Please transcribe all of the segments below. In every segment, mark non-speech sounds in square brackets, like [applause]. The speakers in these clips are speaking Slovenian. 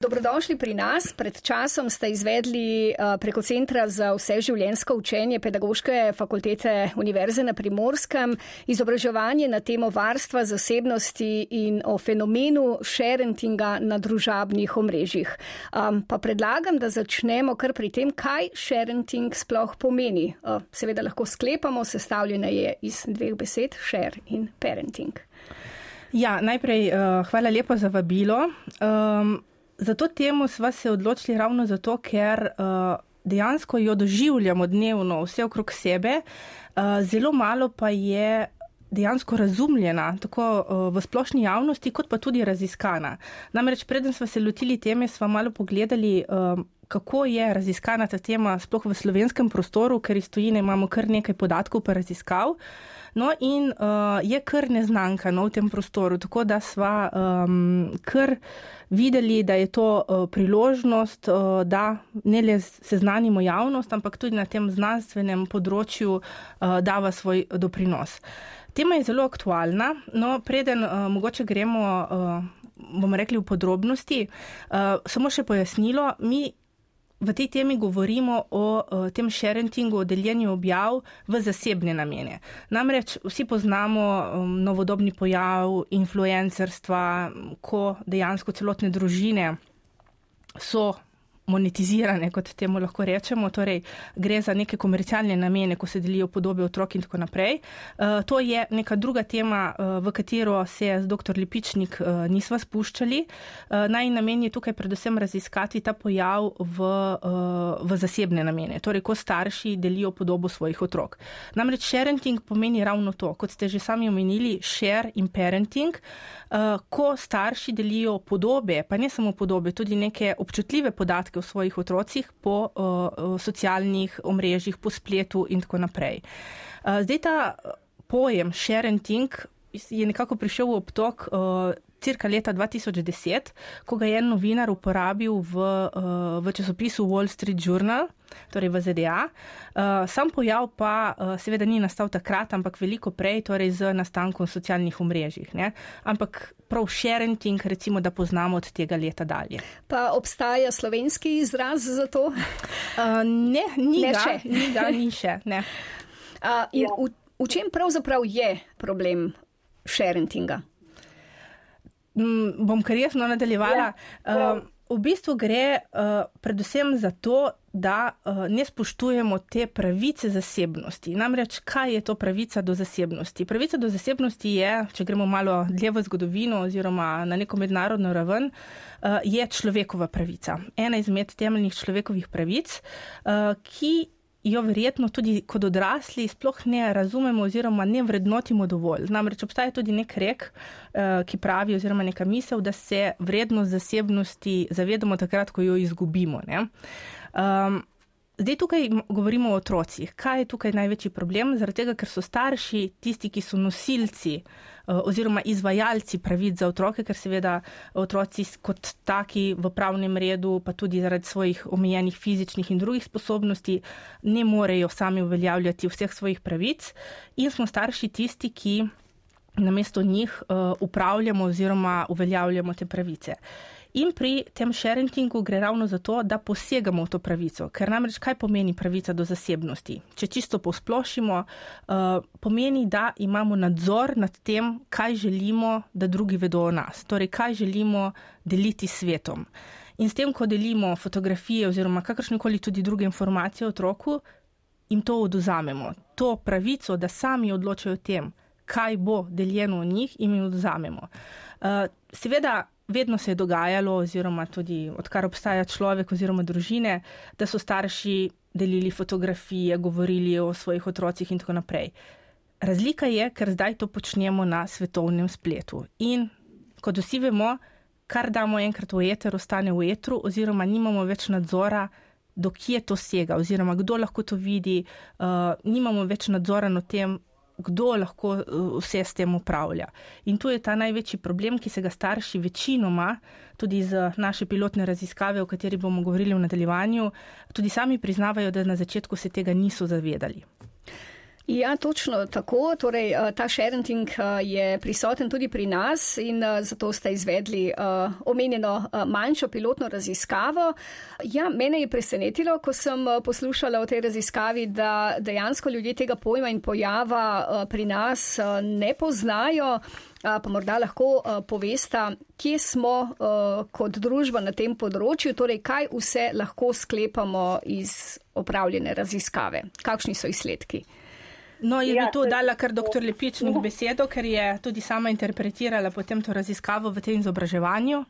Dobrodošli pri nas. Pred časom ste izvedli uh, preko Centra za vseživljenjsko učenje Pedagoške fakultete Univerze na Primorskem izobraževanje na temo varstva zasebnosti in o fenomenu sharentinga na družabnih omrežjih. Um, pa predlagam, da začnemo kar pri tem, kaj sharenting sploh pomeni. Uh, seveda lahko sklepamo, sestavljena je iz dveh besed share in parenting. Ja, najprej uh, hvala lepo za vabilo. Um, za to temo smo se odločili ravno zato, ker uh, dejansko jo doživljamo dnevno vse okrog sebe, uh, zelo malo pa je dejansko razumljena, tako uh, v splošni javnosti, kot pa tudi raziskana. Namreč, preden smo se lotili teme, smo malo pogledali. Uh, Kako je raziskana ta tema, sploh v slovenskem prostoru, ker iz tujine imamo kar nekaj podatkov, pa raziskav. No, in uh, je kar neznanka no, v tem prostoru, tako da smo um, kar videli, da je to uh, priložnost, uh, da ne le seznanimo javnost, ampak tudi na tem znanstvenem področju uh, dava svoj doprinos. Tema je zelo aktualna, no preden uh, mogoče gremo, uh, bomo rekli, v podrobnosti, uh, samo še pojasnilo, mi v tej temi govorimo o, o tem sharingu, o deljenju objav v zasebne namene. Namreč vsi poznamo um, novodobni pojav influencerstva, ko dejansko celotne družine so monetizirane, kot temu lahko rečemo, torej gre za neke komercialne namene, ko se delijo podobe otrok in tako naprej. Uh, to je neka druga tema, uh, v katero se z dr. Lipičnik uh, nisva spuščali. Uh, naj namen je tukaj predvsem raziskati ta pojav v, uh, v zasebne namene, torej ko starši delijo podobo svojih otrok. Namreč sharing pomeni ravno to, kot ste že sami omenili, share in parenting, uh, ko starši delijo podobe, pa ne samo podobe, tudi neke občutljive podatke o svojih otrocih po uh, socialnih omrežjih, po spletu in tako naprej. Uh, zdaj ta pojem sharing je nekako prišel v obtok. Uh, Cirka leta 2010, ko ga je en novinar uporabil v, v časopisu Wall Street Journal, torej v ZDA. Sam pojav pa seveda ni nastal takrat, ampak veliko prej, torej z nastankom socialnih omrežij. Ne? Ampak prav sharing, recimo, da poznamo od tega leta dalje. Pa obstaja slovenski izraz za to? Uh, ne, ni ne ga, še. Ni ga, ni še. Uh, in ja. v, v čem pravzaprav je problem sharinga? Mm, bom kar jasno nadaljevala. Ja, uh, v bistvu gre uh, predvsem za to, da uh, ne spoštujemo te pravice zasebnosti. Namreč, kaj je to pravica do zasebnosti? Pravica do zasebnosti je, če gremo malo dlje v zgodovino oziroma na neko mednarodno raven, uh, je človekova pravica. Ena izmed temeljnih človekovih pravic, uh, ki jo verjetno tudi kot odrasli sploh ne razumemo oziroma ne vrednotimo dovolj. Namreč obstaja tudi nek rek, eh, ki pravi oziroma neka misel, da se vrednost zasebnosti zavedamo takrat, ko jo izgubimo. Um, zdaj tukaj govorimo o otrocih. Kaj je tukaj največji problem? Zaradi tega, ker so starši tisti, ki so nosilci uh, oziroma izvajalci pravic za otroke, ker seveda otroci kot taki v pravnem redu, pa tudi zaradi svojih omejenih fizičnih in drugih sposobnosti, ne morejo sami uveljavljati vseh svojih pravic in smo starši tisti, ki namesto njih uh, upravljamo oziroma uveljavljamo te pravice. In pri tem sharingu gre ravno za to, da posegamo v to pravico. Ker namreč kaj pomeni pravica do zasebnosti? Če čisto posplošimo, uh, pomeni, da imamo nadzor nad tem, kaj želimo, da drugi vedo o nas. Torej, kaj želimo deliti s svetom. In s tem, ko delimo fotografije oziroma kakršnekoli tudi druge informacije o otroku, jim to oduzamemo. To pravico, da sami odločajo o tem, kaj bo deljeno o njih, jim oduzamemo. Uh, seveda, vedno se je dogajalo, oziroma tudi odkar obstaja človek oziroma družine, da so starši delili fotografije, govorili o svojih otrocih in tako naprej. Razlika je, ker zdaj to počnemo na svetovnem spletu. In kot vsi vemo, kar damo enkrat v eter, ostane v etru, oziroma nimamo več nadzora, dokje to sega, oziroma kdo lahko to vidi, uh, nimamo več nadzora nad tem, kdo lahko eh, vse s tem upravlja. In tu je ta največji problem, ki se ga starši večinoma, tudi z naše pilotne raziskave, o kateri bomo govorili v nadaljevanju, tudi sami priznavajo, da na začetku se tega niso zavedali. Ja, točno tako. Torej, eh, ta sharenting eh, je prisoten tudi pri nas in eh, zato ste izvedli omenjeno manjšo pilotno raziskavo. Ja, mene je presenetilo, ko sem poslušala o tej raziskavi, da dejansko ljudje tega pojma in pojava pri nas ne poznajo. Pa morda lahko povesta, kje smo kot družba na tem področju, torej kaj vse lahko sklepamo iz opravljene raziskave, kakšni so izsledki. No, je ja, bi tu dala kar dr. Lepičnik [laughs] uh. besedo, ker je tudi sama interpretirala potem to raziskavo v tem izobraževanju.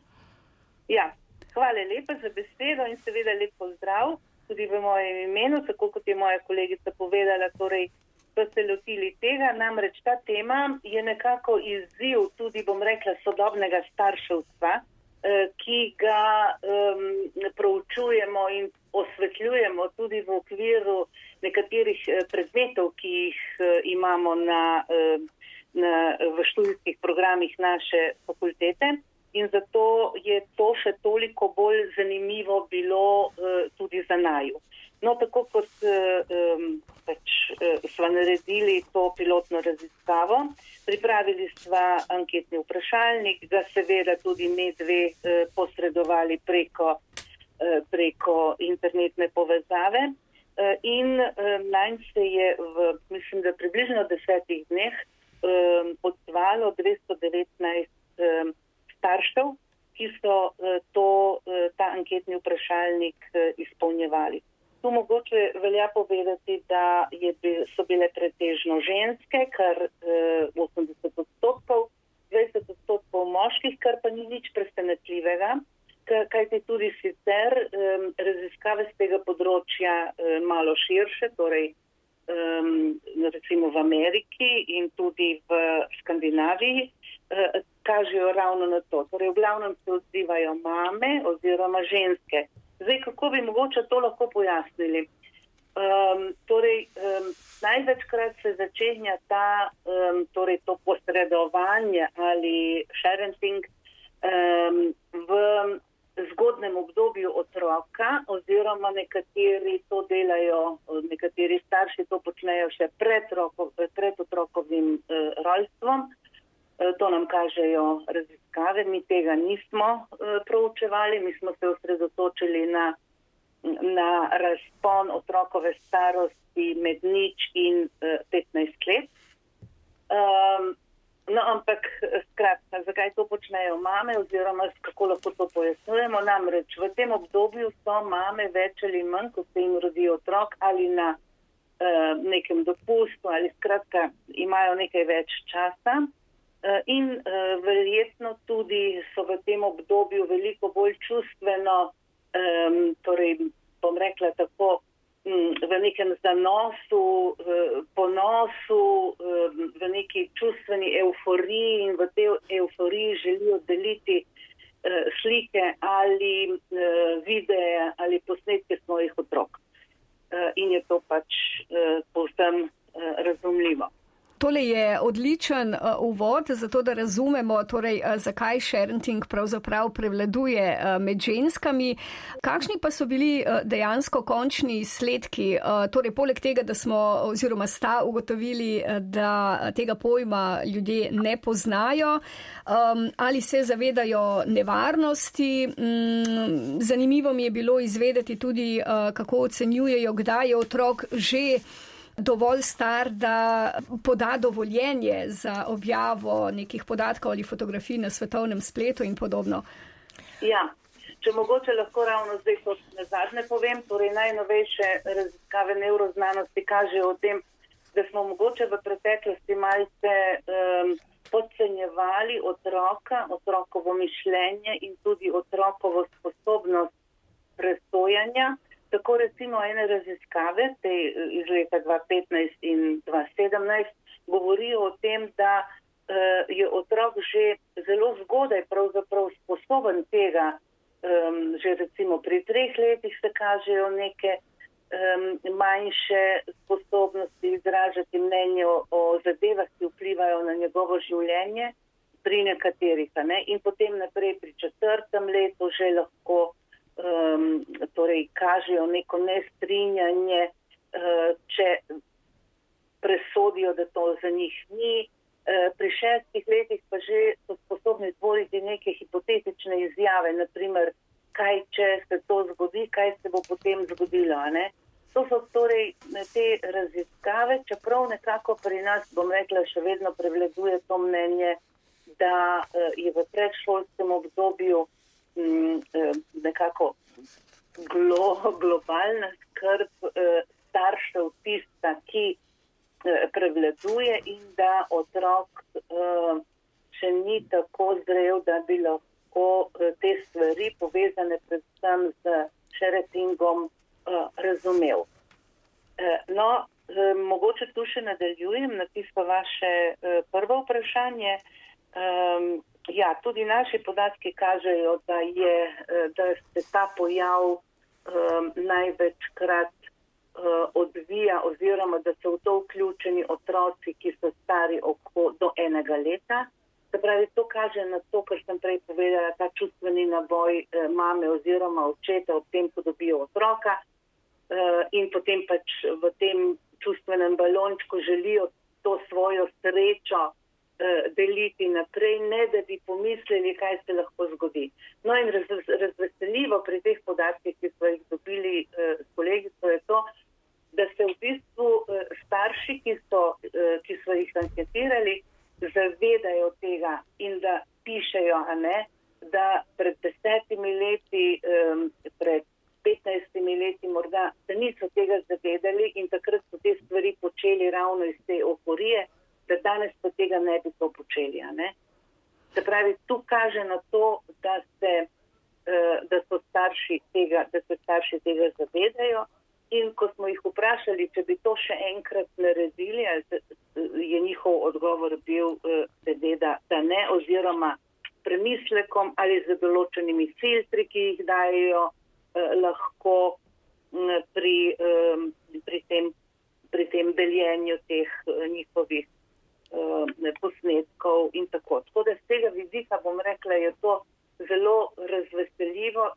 Ja, hvala lepa za besedo in seveda lep pozdrav tudi v mojem imenu, tako kot je moja kolegica povedala, torej, da ste lotili tega. Namreč ta tema je nekako izziv tudi, bom rekla, sodobnega starševstva, eh, ki ga um, proučujemo in osvetljujemo tudi v okviru nekaterih eh, predmetov, ki jih eh, imamo na, eh, na, v študijskih programih naše fakultete. In zato je to še toliko bolj zanimivo bilo tudi za naju. No, tako kot pač, smo naredili to pilotno raziskavo, pripravili smo anketni vprašalnik, ga seveda tudi ne dve posredovali preko, preko internetne povezave. Eh, in eh, nanj se je v, mislim, da približno desetih dneh eh, odzvalo 219 staršev, ki so to, ta anketni vprašalnik izpolnjevali. Tu mogoče velja povedati, da je, so bile pretežno ženske, kar 80 odstotkov, 20 odstotkov moških, kar pa ni nič presenetljivega kajti tudi sicer um, raziskave z tega področja um, malo širše, torej um, recimo v Ameriki in tudi v Skandinaviji, uh, kažejo ravno na to. Torej v glavnem se odzivajo mame oziroma ženske. Zdaj, kako bi mogoče to lahko pojasnili? Um, torej, um, največkrat se začenja ta, um, torej to posredovanje ali sharing um, v zgodnem obdobju otroka, oziroma nekateri to delajo, nekateri starši to počnejo še pred, roko, pred otrokovim eh, rojstvom. Eh, to nam kažejo raziskave, mi tega nismo eh, proučevali, mi smo se osredotočili na, na razpon otrokove starosti med nič in eh, 15 let. Um, No, ampak skratka, zakaj to počnejo mame oziroma kako lahko to pojasnjujemo? Namreč v tem obdobju so mame več ali manj, ko se jim rodi otrok ali na uh, nekem dopustu ali skratka imajo nekaj več časa. Uh, in uh, verjetno tudi so v tem obdobju veliko bolj čustveno, um, torej bom rekla tako, v nekem zanosu, ponosu, v neki čustveni euforiji in v tej euforiji želijo deliti eh, slike ali eh, videe ali posnetke svojih otrok. Eh, in je to pač povsem razumljivo. Tole je odličen uh, uvod, zato da razumemo, torej, uh, zakaj sharenting pravzaprav prevladuje uh, med ženskami. Kakšni pa so bili dejansko končni izsledki? Uh, torej, poleg tega, da smo oziroma sta ugotovili, da tega pojma ljudje ne poznajo, um, ali se zavedajo nevarnosti. Um, zanimivo mi je bilo izvedeti tudi, kako ocenjujejo, kdaj je otrok že dovolj star, da poda dovoljenje za objavo nekih podatkov ali fotografij na svetovnem spletu in podobno. Ja. Če mogoče lahko ravno zdaj to na zadnje povem, torej najnovejše raziskave neuroznanosti kažejo o tem, da smo mogoče v preteklosti malce um, podcenjevali otroka, otrokovo mišljenje in tudi otrokovo sposobnost presojanja. Tako recimo ene raziskave, te iz leta 2015 in 2017, govorijo o tem, da uh, je otrok že zelo zgodaj pravzaprav sposoben tega, um, že recimo pri treh letih se kažejo neke um, manjše sposobnosti izražati mnenje o, o zadevah, ki vplivajo na njegovo življenje, pri nekaterih. Ne? In potem naprej pri četrtem letu že lahko torej kažejo neko nestrinjanje, uh, če presojajo. sodijo, da to za njih ni. Pri šestih letih pa že so sposobni tvoriti neke hipotetične izjave, naprimer, kaj če se to zgodi, kaj se bo potem zgodilo. To so torej te raziskave, čeprav nekako pri nas, bom rekla, še vedno prevladuje to mnenje, da je v predšolskem obdobju nekako glo, globalna skrb eh, staršev tista, ki eh, prevladuje in da otrok eh, še ni tako zrel, da bi lahko eh, te stvari povezane predvsem z šeretingom eh, razumel. Eh, no, eh, mogoče tu še nadaljujem na tisto vaše eh, prvo vprašanje. Eh, Ja, tudi naši podatki kažejo, da, je, eh, da se ta pojav um, največkrat uh, odvija oziroma da so v to vključeni otroci, ki so stari oko do enega leta. Se pravi, to kaže na to, kar sem prej povedala, ta čustveni naboj uh, mame oziroma očeta ob tem, ko dobijo otroka uh, in potem pač v tem čustvenem balončku želijo to svojo srečo. Eh, deliti naprej, ne da bi pomislili, kaj se lahko zgodi. No in raz, razveseljivo pri teh podatkih, ki smo jih dobili eh, s kolegico, je to, da se v bistvu eh, starši, ki so, ki so jih anketirali, zavedajo tega in da pišejo, ne, da pred desetimi leti, pred petnajstimi leti morda se niso tega zavedali in takrat so te stvari počeli ravno iz te oporije da danes pa tega ne bi to počeli. Se pravi, tu kaže na to, da se, uh, da starši tega, da se starši tega zavedajo. In ko smo jih vprašali, če bi to še enkrat naredili, je njihov odgovor bil, uh, seveda, da ne, oziroma premislekom ali z določenimi filtri, ki jih dajo uh, lahko pri, um, pri, tem, pri tem deljenju teh uh, njihovih posnetkov in tako. Tako da z tega vidika bom rekla, je to zelo razveseljivo,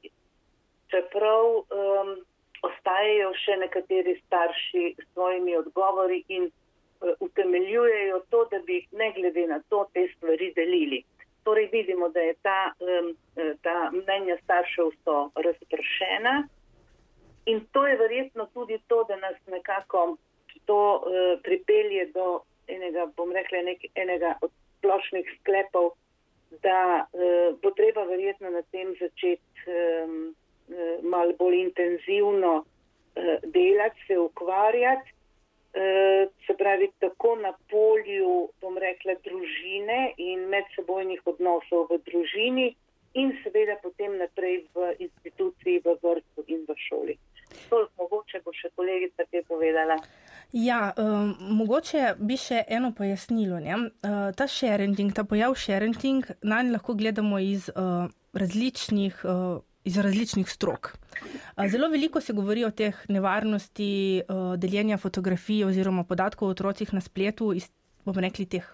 čeprav um, ostajajo še nekateri starši s svojimi odgovori in uh, utemeljujejo to, da bi ne glede na to te stvari delili. Torej vidimo, da je ta, um, ta mnenja staršev so razpršena in to je verjetno tudi to, da nas nekako to uh, pripelje do enega, bom rekla, nek, enega od splošnih sklepov, da uh, bo treba verjetno na tem začeti um, uh, malo bolj intenzivno uh, delati, se ukvarjati. Uh, se pravi, tako na polju, bom rekla, družine in medsebojnih odnosov v družini, in seveda potem naprej v instituciji, v vrtu in v šoli. To mogoče bo še kolegica kaj povedala. Ja, um, mogoče bi še eno pojasnilo. Uh, ta sharing, ta pojav sharing, na nj lahko gledamo iz, uh, različnih, uh, iz različnih strok. Uh, zelo veliko se govori o teh nevarnosti uh, deljenja fotografij oziroma podatkov o otrocih na spletu iz, bomo rekli, teh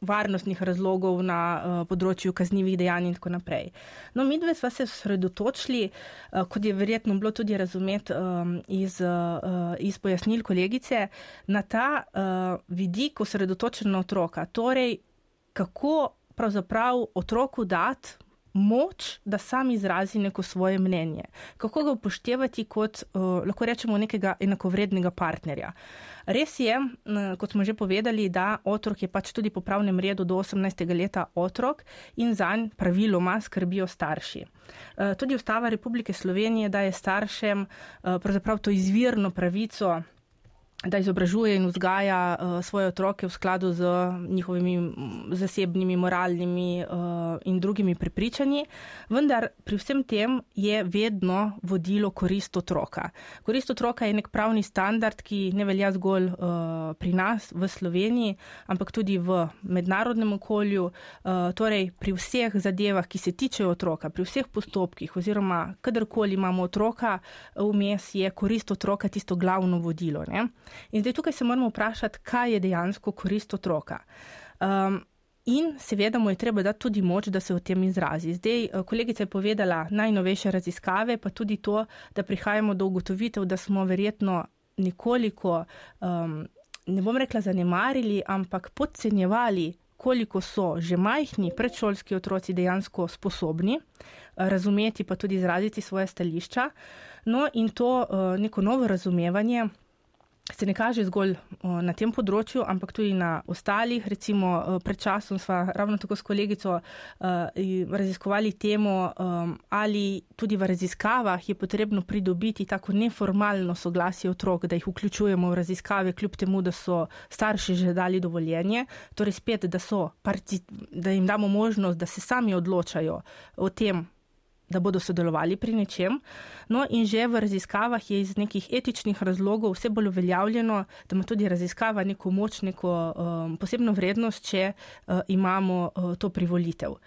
varnostnih razlogov na uh, področju kaznjivih dejanj in tako naprej. No, mi dve smo se sredotočili, uh, kot je verjetno bilo tudi razumeti um, iz, uh, iz pojasnil kolegice, na ta uh, vidik osredotočen na otroka. Torej, kako pravzaprav otroku dati moč, da sam izrazi neko svoje mnenje, kako ga upoštevati kot, uh, lahko rečemo, nekega enakovrednega partnerja. Res je, uh, kot smo že povedali, da otrok je pač tudi po pravnem redu do 18. leta otrok in zanj praviloma skrbijo starši. Uh, tudi Ustava Republike Slovenije daje staršem uh, pravzaprav to izvirno pravico da izobražuje in vzgaja uh, svoje otroke v skladu z njihovimi zasebnimi, moralnimi uh, in drugimi prepričanji, vendar pri vsem tem je vedno vodilo korist otroka. Korist otroka je nek pravni standard, ki ne velja zgolj uh, pri nas v Sloveniji, ampak tudi v mednarodnem okolju. Uh, torej, pri vseh zadevah, ki se tičejo otroka, pri vseh postopkih oziroma kadarkoli imamo otroka, vmes je korist otroka tisto glavno vodilo. Ne? In zdaj tukaj se moramo vprašati, kaj je dejansko korist otroka. Um, in seveda mu je treba dati tudi moč, da se o tem izrazi. Zdaj, eh, kolegica je povedala najnovejše raziskave, pa tudi to, da prihajamo do ugotovitev, da smo verjetno nekoliko um, ne bom rekla zanemarili, ampak podcenjevali, koliko so že majhni predšolski otroci dejansko sposobni razumeti, pa tudi izraziti svoje stališča. No, in to neko novo razumevanje se ne kaže zgolj na tem področju, ampak tudi na ostalih. Recimo pred časom smo ravno tako s kolegico raziskovali temo, ali tudi v raziskavah je potrebno pridobiti tako neformalno soglasje otrok, da jih vključujemo v raziskave, kljub temu, da so starši že dali dovoljenje. Torej spet, da, so, da jim damo možnost, da se sami odločajo o tem, da bodo sodelovali pri nečem. No, in že v raziskavah je iz nekih etičnih razlogov vse bolj uveljavljeno, da ima tudi raziskava neko moč, neko um, posebno vrednost, če uh, imamo uh, to privolitev.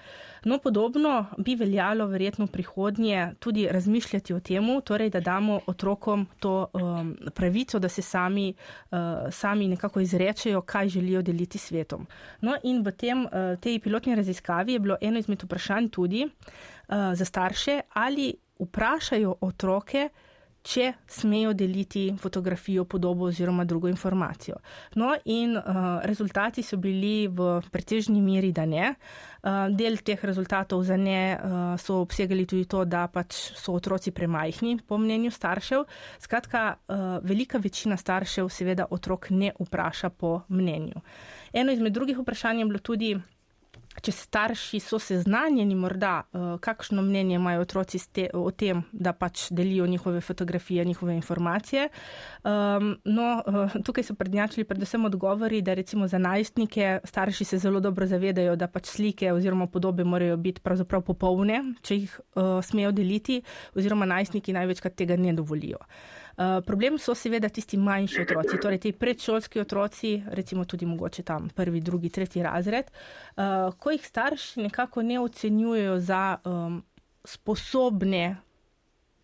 No, podobno bi veljalo verjetno v prihodnje tudi razmišljati o tem, torej, da damo otrokom to um, pravico, da se sami, uh, sami nekako izrečejo, kaj želijo deliti s svetom. No, in v tem, uh, tej pilotni raziskavi je bilo eno izmed vprašanj tudi, uh, za starše, ali vprašajo otroke, če smejo deliti fotografijo, podobo oziroma drugo informacijo. No, in uh, rezultati so bili v pretežni meri, da ne. Uh, del teh rezultatov za ne uh, so obsegali tudi to, da pač so otroci premajhni, po mnenju staršev. Skratka, uh, velika večina staršev seveda otrok ne vpraša po mnenju. Eno izmed drugih vprašanj je bilo tudi, če starši so seznanjeni, morda uh, kakšno mnenje imajo otroci te, o tem, da pač delijo njihove fotografije, njihove informacije. Um, no, uh, tukaj so prednjačili predvsem odgovori, da recimo za najstnike starši se zelo dobro zavedajo, da pač slike oziroma podobe morajo biti pravzaprav popolne, če jih uh, smejo deliti, oziroma najstniki največkrat tega ne dovolijo. Uh, Eh, problem so seveda tisti manjši otroci, torej ti predšolski otroci, recimo tudi mogoče tam prvi, drugi, tretji razred, uh, ko jih starši nekako ne ocenjujejo za um, sposobne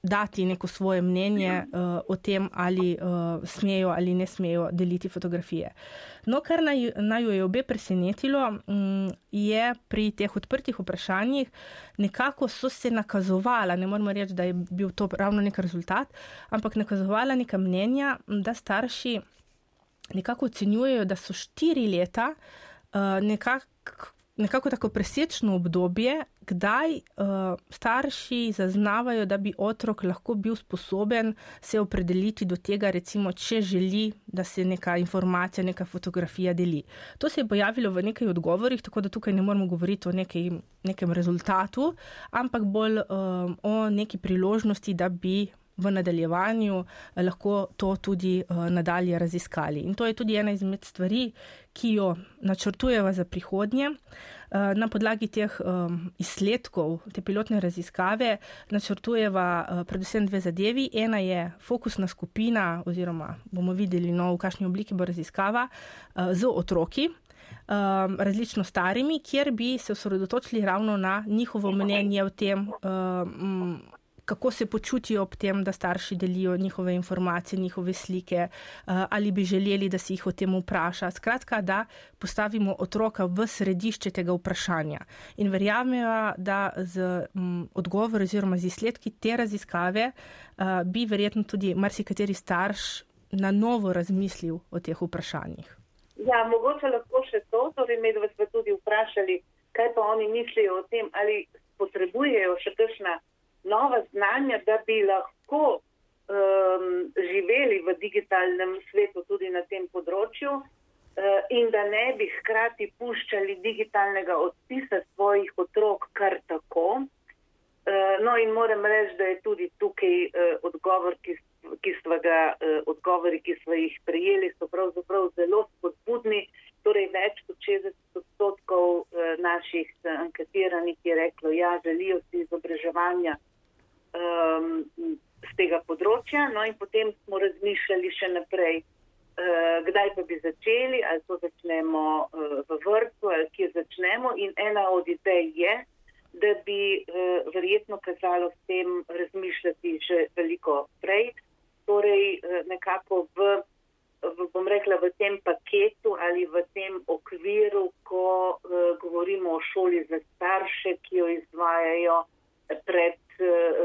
dati neko svoje mnenje uh, o tem, ali uh, smejo ali ne smejo deliti fotografije. No, kar naj, naj jo je obe presenetilo, um, je pri teh odprtih vprašanjih nekako so se nakazovala, ne moramo reči, da je bil to ravno nek rezultat, ampak nakazovala neka mnenja, da starši nekako ocenjujejo, da so štiri leta uh, nekako nekako tako presečno obdobje, kdaj uh, starši zaznavajo, da bi otrok lahko bil sposoben se opredeliti do tega, recimo, če želi, da se neka informacija, neka fotografija deli. To se je pojavilo v nekaj odgovorih, tako da tukaj ne moramo govoriti o nekaj, nekem rezultatu, ampak bolj um, o neki priložnosti, da bi v nadaljevanju eh, lahko to tudi uh, nadalje raziskali. In to je tudi ena izmed stvari, ki jo načrtujeva za prihodnje. Uh, na podlagi teh izsledkov, te pilotne raziskave, načrtujeva predvsem dve zadevi. Ena je fokusna skupina, oziroma bomo videli, no, v kakšni obliki bo raziskava z otroki. Um, različno starimi, kjer bi se osredotočili ravno na njihovo mnenje o tem, um, kako se počutijo ob tem, da starši delijo njihove informacije, njihove slike, eh, ali bi želeli, da se jih o tem vpraša. Skratka, da postavimo otroka v središče tega vprašanja. In verjamemo, da z odgovori oziroma z izsledki te raziskave eh, bi verjetno tudi marsikateri starš na novo razmislil o teh vprašanjih. Ja, mogoče lahko še to, torej med vas tudi vprašali, kaj pa oni mislijo o tem, ali potrebujejo še kakšna nova znanja, da bi lahko um, živeli v digitalnem svetu tudi na tem področju uh, in da ne bi hkrati puščali digitalnega odpisa svojih otrok kar tako. Uh, no in moram reči, da je tudi tukaj uh, odgovor, ki, ki smo ga, uh, odgovori, ki smo jih prejeli, so pravzaprav zelo spodbudni. Torej, več kot 60 odstotkov uh, naših uh, anketiranih je reklo, ja, želijo si izobraževanja um, z tega področja. No, in potem smo razmišljali še naprej, uh, kdaj pa bi začeli, ali to začnemo uh, v vrtu, ali kje začnemo. In ena od idej je, da bi uh, verjetno kazalo s tem razmišljati že veliko prej, torej uh, nekako v. V, bom rekla, v tem paketu ali v tem okviru, ko uh, govorimo o šoli za starše, ki jo izvajajo pred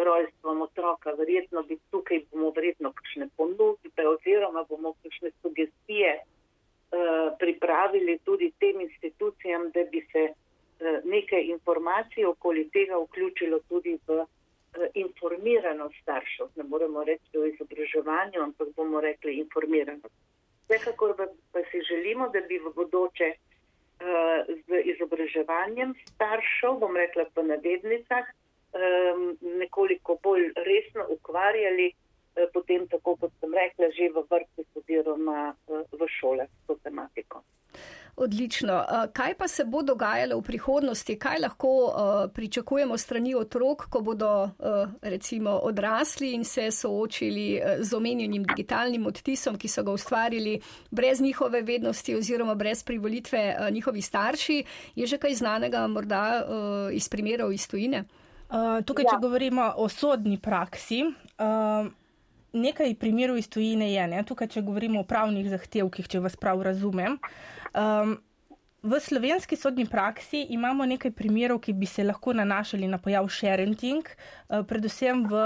rojstvom otroka. Verjetno bi tukaj bomo verjetno kakšne ponudbe oziroma bomo kakšne sugestije pripravili tudi tem institucijam, da bi se nekaj informacij okoli tega vključilo tudi v informiranost staršev. Ne moremo reči o izobraževanju, ampak bomo rekli informiranost. Vsekakor pa si želimo, da bi v bodoče z izobraževanjem staršev, bom rekla pa na dednicah, nekoliko bolj resno ukvarjali, potem tako kot sem rekla, že v vrtcih oziroma v šolah s to tematiko. Odlično. Kaj pa se bo dogajalo v prihodnosti? Kaj lahko pričakujemo strani otrok, ko bodo recimo odrasli in se soočili z omenjenim digitalnim odtisom, ki so ga ustvarili brez njihove vednosti oziroma brez privolitve njihovi starši? Je že kaj znanega morda iz primerov iz tujine? Tukaj, če ja. govorimo o sodni praksi, nekaj primerov iz tujine je. Ne? Tukaj, če govorimo o pravnih zahtevkih, če vas prav razumem. Um, v slovenski sodni praksi imamo nekaj primerov, ki bi se lahko nanašali na pojav sharenting, uh, predvsem v,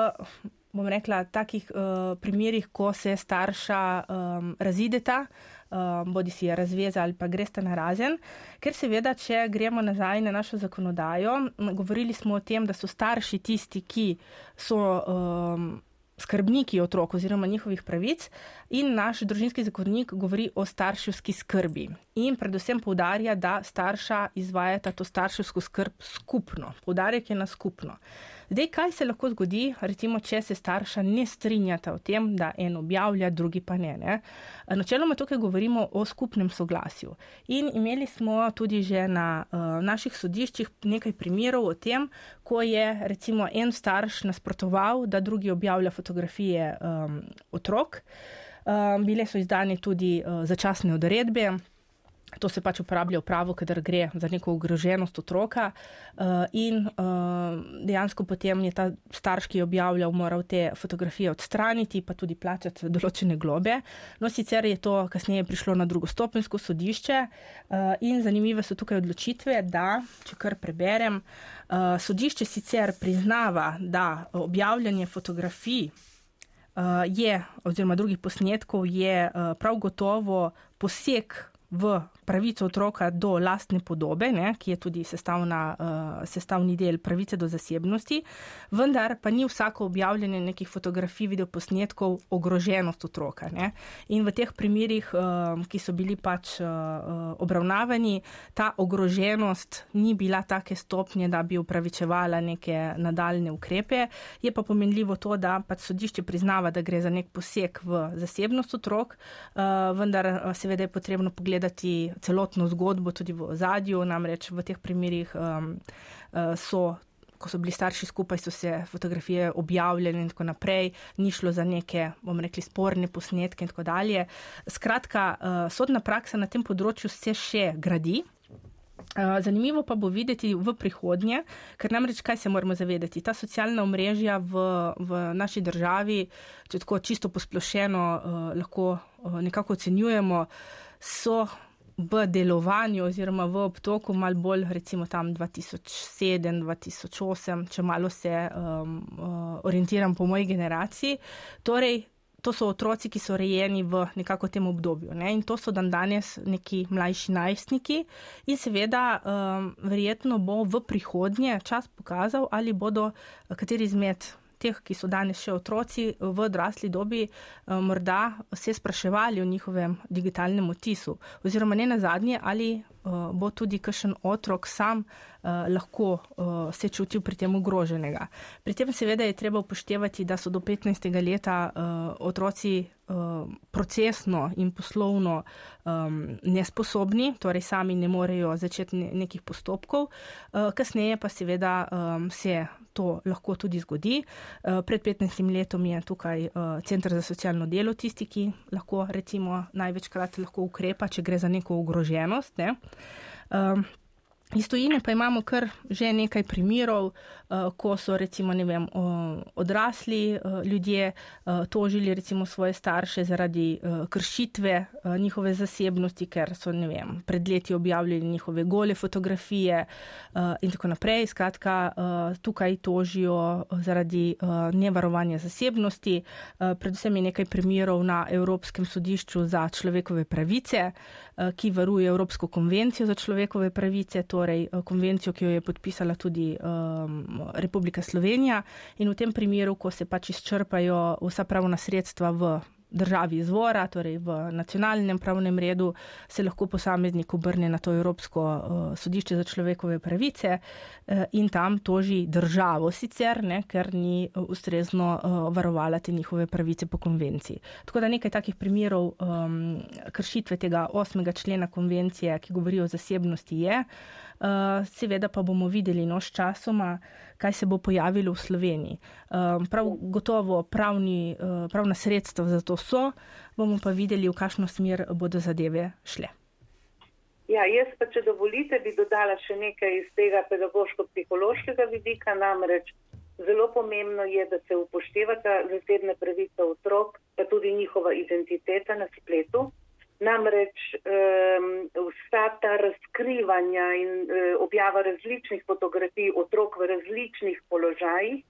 bom rekla, takih uh, primerih, ko se starša um, razideta, um, bodi si je razveza ali pa gresta na razen. Ker seveda, če gremo nazaj na našo zakonodajo, govorili smo o tem, da so starši tisti, ki so. Um, skrbniki otrok oziroma njihovih pravic in naš družinski zakonnik govori o starševski skrbi in predvsem poudarja, da starša izvajata to starševsko skrb skupno. Poudarek je na skupno. Zdaj, kaj se lahko zgodi, recimo, če se starša ne strinjata o tem, da en objavlja, drugi pa ne. ne? Načeloma tukaj govorimo o skupnem soglasju. In imeli smo tudi že na uh, naših sodiščih nekaj primerov o tem, ko je recimo en starš nasprotoval, da drugi objavlja fotografije um, otrok. Um, bile so izdane tudi uh, začasne odredbe. To se pač uporablja v pravu, kadar gre za neko ogroženost otroka, uh, in uh, dejansko potem je ta starš, ki je objavljal, moral te fotografije odstraniti, pa tudi plačati določene globe. No, sicer je to kasneje prišlo na drugostopensko sodišče, uh, in zanimive so tukaj odločitve, da, če kar preberem, sodišče sicer priznava, da objavljanje fotografij. Je, oziroma drugih posnetkov, je prav gotovo poseg v pravico otroka do lastne podobe, ne, ki je tudi sestavna, uh, sestavni del pravice do zasebnosti, vendar pa ni vsako objavljanje nekih fotografij, videoposnetkov ogroženost otroka. Ne. In v teh primerjih, uh, ki so bili pač uh, obravnavani, ta ogroženost ni bila take stopnje, da bi upravičevala neke nadaljne ukrepe. Je pa pomenljivo to, da pač sodišče priznava, da gre za nek poseg v zasebnost otrok, uh, vendar seveda je potrebno pogledati celotno zgodbo tudi v ozadju, namreč v teh primerjih um, uh, so. Ko so bili starši skupaj, so se fotografije objavljene in tako naprej, ni šlo za neke, bomo rekli, sporne posnetke in tako dalje. Skratka, uh, sodna praksa na tem področju se še gradi. Uh, zanimivo pa bo videti v prihodnje, ker namreč kaj se moramo zavedati. Ta socialna omrežja v, v naši državi, če tako čisto posplošeno lahko nekako ocenjujemo, so v delovanju oziroma v obtoku mal bolj recimo tam 2007, 2008, če malo se um, uh, orientiram po moji generaciji. Torej, to so otroci, ki so rejeni v nekako tem obdobju ne? in to so dan danes neki mlajši najstniki in seveda um, verjetno bo v prihodnje čas pokazal, ali bodo kateri izmed teh, ki so danes še otroci v odrasli dobi, eh, morda se spraševali o njihovem digitalnem otisu, oziroma ne na zadnje, ali bo tudi kakšen otrok sam uh, lahko uh, se čutil pri tem ogroženega. Pri tem seveda je treba upoštevati, da so do 15. leta otroci procesno in poslovno um, nesposobni, torej sami ne morejo začeti nekih postopkov, uh, kasneje pa seveda um, se to lahko tudi zgodi. Uh, pred 15. letom je tukaj uh, Centr za socialno delo tisti, ki lahko recimo največkrat lahko ukrepa, če gre za neko ogroženost. Ne? Um, Iz tujine pa imamo kar že nekaj primerov, eh, ko so recimo vem, odrasli eh, ljudje eh, tožili recimo svoje starše zaradi kršitve njihove zasebnosti, ker so vem, pred leti objavljali njihove gole fotografije in tako naprej. Skratka, tukaj tožijo zaradi nevarovanja zasebnosti. Predvsem je nekaj primerov na Evropskem sodišču za človekove pravice, ki varuje Evropsko konvencijo za človekove pravice torej eh, konvencijo, ki jo je podpisala tudi um, Republika Slovenija. In v tem primeru, ko se pač izčrpajo vsa pravna sredstva v državi izvora, torej v nacionalnem pravnem redu, se lahko posameznik obrne na to Evropsko uh, sodišče za človekove pravice uh, in tam toži državo sicer, ne, ker ni ustrezno uh, varovala te njihove pravice po konvenciji. Tako da nekaj takih primerov um, kršitve tega osmega člena konvencije, ki govori o zasebnosti, je. Uh, seveda pa bomo videli no s časoma, kaj se bo pojavilo v Sloveniji. Uh, prav gotovo pravni, uh, pravna sredstva za to so, bomo pa videli, v kakšno smer bodo zadeve šle. Ja, jaz pa, če dovolite, bi dodala še nekaj iz tega pedagoško-psihološkega vidika. Namreč zelo pomembno je, da se upoštevata zasebne pravice otrok, pa tudi njihova identiteta na spletu. Namreč um, vsa ta razkrivanja in uh, objava različnih fotografij otrok v različnih položajih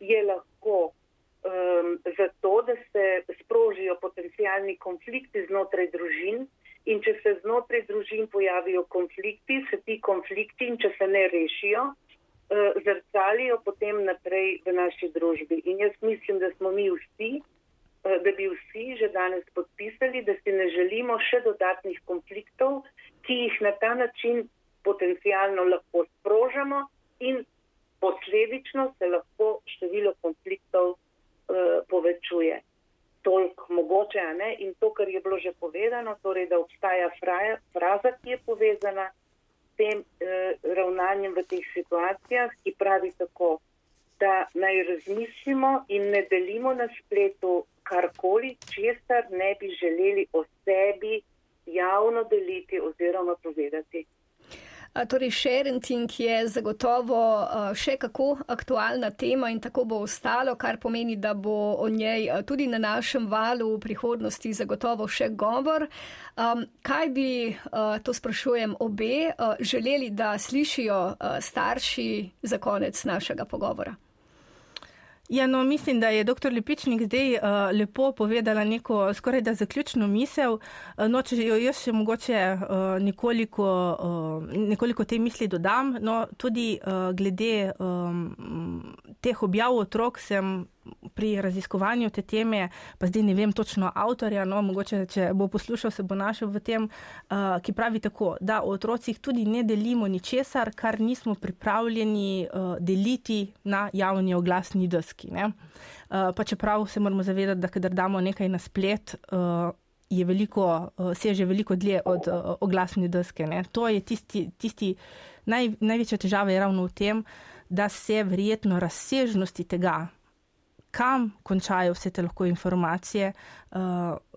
je lahko um, zato, da se sprožijo potencijalni konflikti znotraj družin in če se znotraj družin pojavijo konflikti, se ti konflikti in če se ne rešijo, uh, zrcalijo potem naprej v naši družbi. In jaz mislim, da smo mi vsi da bi vsi že danes podpisali, da si ne želimo še dodatnih konfliktov, ki jih na ta način potencijalno lahko sprožamo in posledično se lahko število konfliktov uh, povečuje. Tolk mogoče, a ne? In to, kar je bilo že povedano, torej, da obstaja fraja, fraza, ki je povezana s tem uh, ravnanjem v teh situacijah, ki pravi tako, da naj razmislimo in ne delimo na spletu karkoli, česar ne bi želeli o sebi javno deliti oziroma povedati. Torej, sharing je zagotovo še kako aktualna tema in tako bo ostalo, kar pomeni, da bo o njej tudi na našem valu v prihodnosti zagotovo še govor. Kaj bi, to sprašujem obe, želeli, da slišijo starši za konec našega pogovora? Ja, no, mislim, da je dr. Lipičnik zdaj uh, lepo povedala neko skoraj da zaključno misel. Uh, no, če jo jaz še mogoče uh, nekoliko, uh, nekoliko te misli dodam, no, tudi uh, glede um, teh objav otrok sem pri raziskovanju te teme, pa zdaj ne vem točno avtorja, no, mogoče, če bo poslušal, se bo našel v tem, uh, ki pravi tako, da o otrocih tudi ne delimo ničesar, kar nismo pripravljeni uh, deliti na javni oglasni deski. Uh, pa čeprav se moramo zavedati, da kadar damo nekaj na splet, uh, je veliko, uh, seže veliko dlje od oglasne deske. Ne. To je tisti, tisti naj, največja težava je ravno v tem, da se verjetno razsežnosti tega, kam končajo vse te lahko informacije, uh,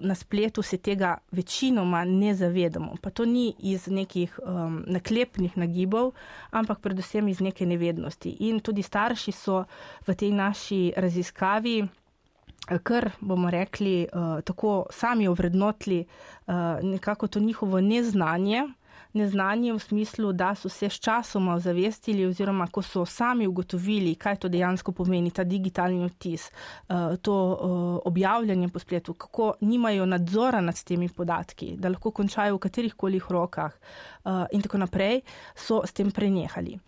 na spletu se tega večinoma ne zavedamo. Pa to ni iz nekih um, naklepnih nagibov, ampak predvsem iz neke nevednosti. In tudi starši so v tej naši raziskavi. Eh, Ker bomo rekli, uh, tako sami ovrednotili uh, nekako to njihovo neznanje, neznanje v smislu, da so se s časoma ozavestili oziroma ko so sami ugotovili, kaj to dejansko pomeni, ta digitalni odtis, eh, to eh, objavljanje po spletu, kako nimajo nadzora nad temi podatki, da lahko končajo v katerih kolih rokah eh, in tako naprej, so s tem prenehali.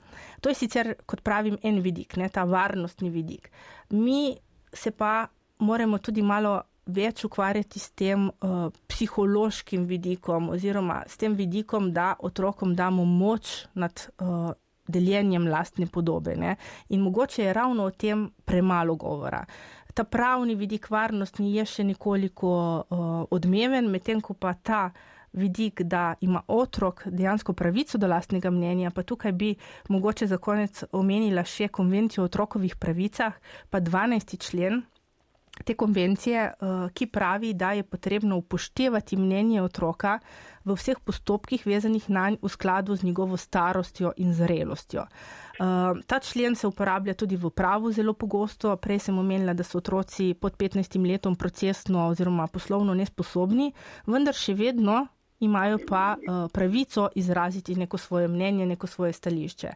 To je sicer, kot pravim, en vidik, ne, ta varnostni vidik. Mi se pa moramo tudi malo več ukvarjati s tem uh, psihološkim vidikom oziroma s tem vidikom, da otrokom damo moč nad uh, deljenjem lastne podobe. Ne? In mogoče je ravno o tem premalo govora. Ta pravni vidik varnostni je še nekoliko uh, odmeven, medtem ko pa ta vidik, da ima otrok dejansko pravico do lastnega mnenja, pa tukaj bi mogoče za konec omenila še konvencijo o otrokovih pravicah, pa 12. člen te konvencije, ki pravi, da je potrebno upoštevati mnenje otroka v vseh postopkih vezanih na nj v skladu z njegovo starostjo in zrelostjo. Ta člen se uporablja tudi v pravu zelo pogosto. Prej sem omenila, da so otroci pod 15 letom procesno oziroma poslovno nesposobni, vendar še vedno imajo pa uh, pravico izraziti neko svoje mnenje, neko svoje stališče.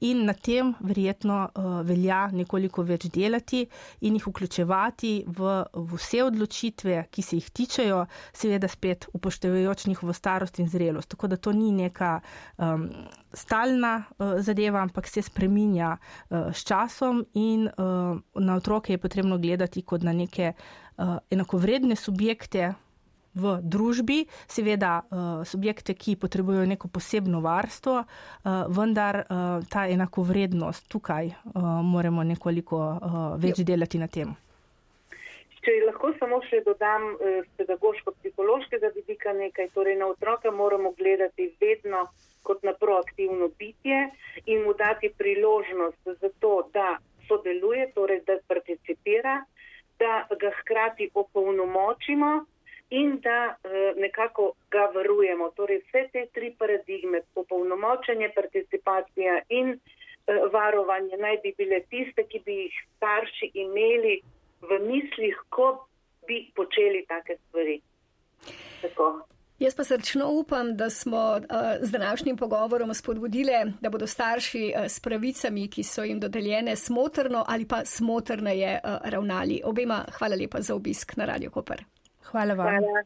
In na tem verjetno uh, velja nekoliko več delati in jih vključevati v, v vse odločitve, ki se jih tičejo, seveda spet upoštevajoč njihovo starost in zrelost. Tako da to ni neka um, stalna uh, zadeva, ampak se spreminja uh, s časom in uh, na otroke je potrebno gledati kot na neke uh, enakovredne subjekte, v družbi, seveda uh, subjekte, ki potrebujejo neko posebno varstvo, uh, vendar uh, ta enakovrednost tukaj moramo nekoliko več delati na tem. Če lahko samo še dodam z pedagoško-psihološkega vidika nekaj, torej na otroka moramo gledati vedno kot na proaktivno bitje in mu dati priložnost za to, da sodeluje, torej da participira, da ga hkrati opolnomočimo in da uh, nekako ga varujemo. Torej, vse te tri paradigme, popolnomočenje, participacija in uh, varovanje, naj bi bile tiste, ki bi jih starši imeli v mislih, ko bi počeli take stvari. Tako. Jaz pa srčno upam, da smo uh, z današnjim pogovorom spodbudili, da bodo starši s pravicami, ki so jim dodeljene, smotrno ali pa smotrneje uh, ravnali. Obema hvala lepa za obisk na Radio Koper. Hvala vam. Hvala.